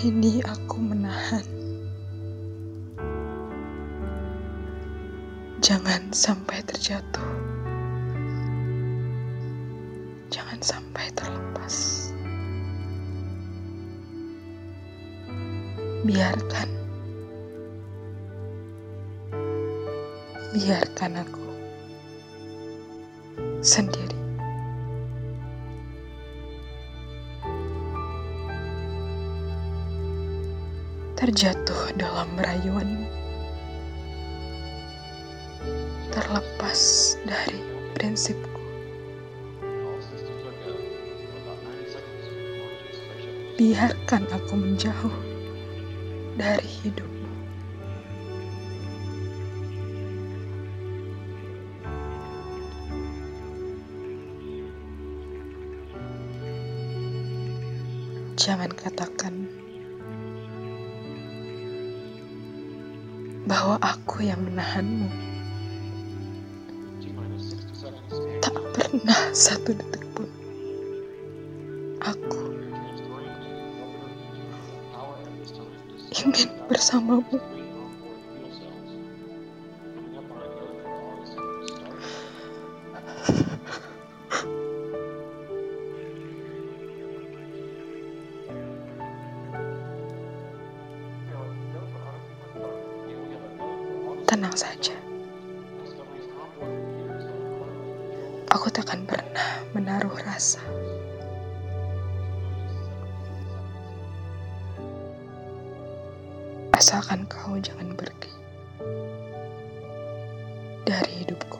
Kini aku menahan. Jangan sampai terjatuh. Jangan sampai terlepas. Biarkan. Biarkan aku sendiri. Terjatuh dalam rayuanmu. Terlepas dari prinsipku. Biarkan aku menjauh dari hidupmu. Jangan katakan bahwa aku yang menahanmu. Tak pernah satu detik pun aku ingin bersamamu. Tenang saja. Aku takkan pernah menaruh rasa. Asalkan kau jangan pergi dari hidupku.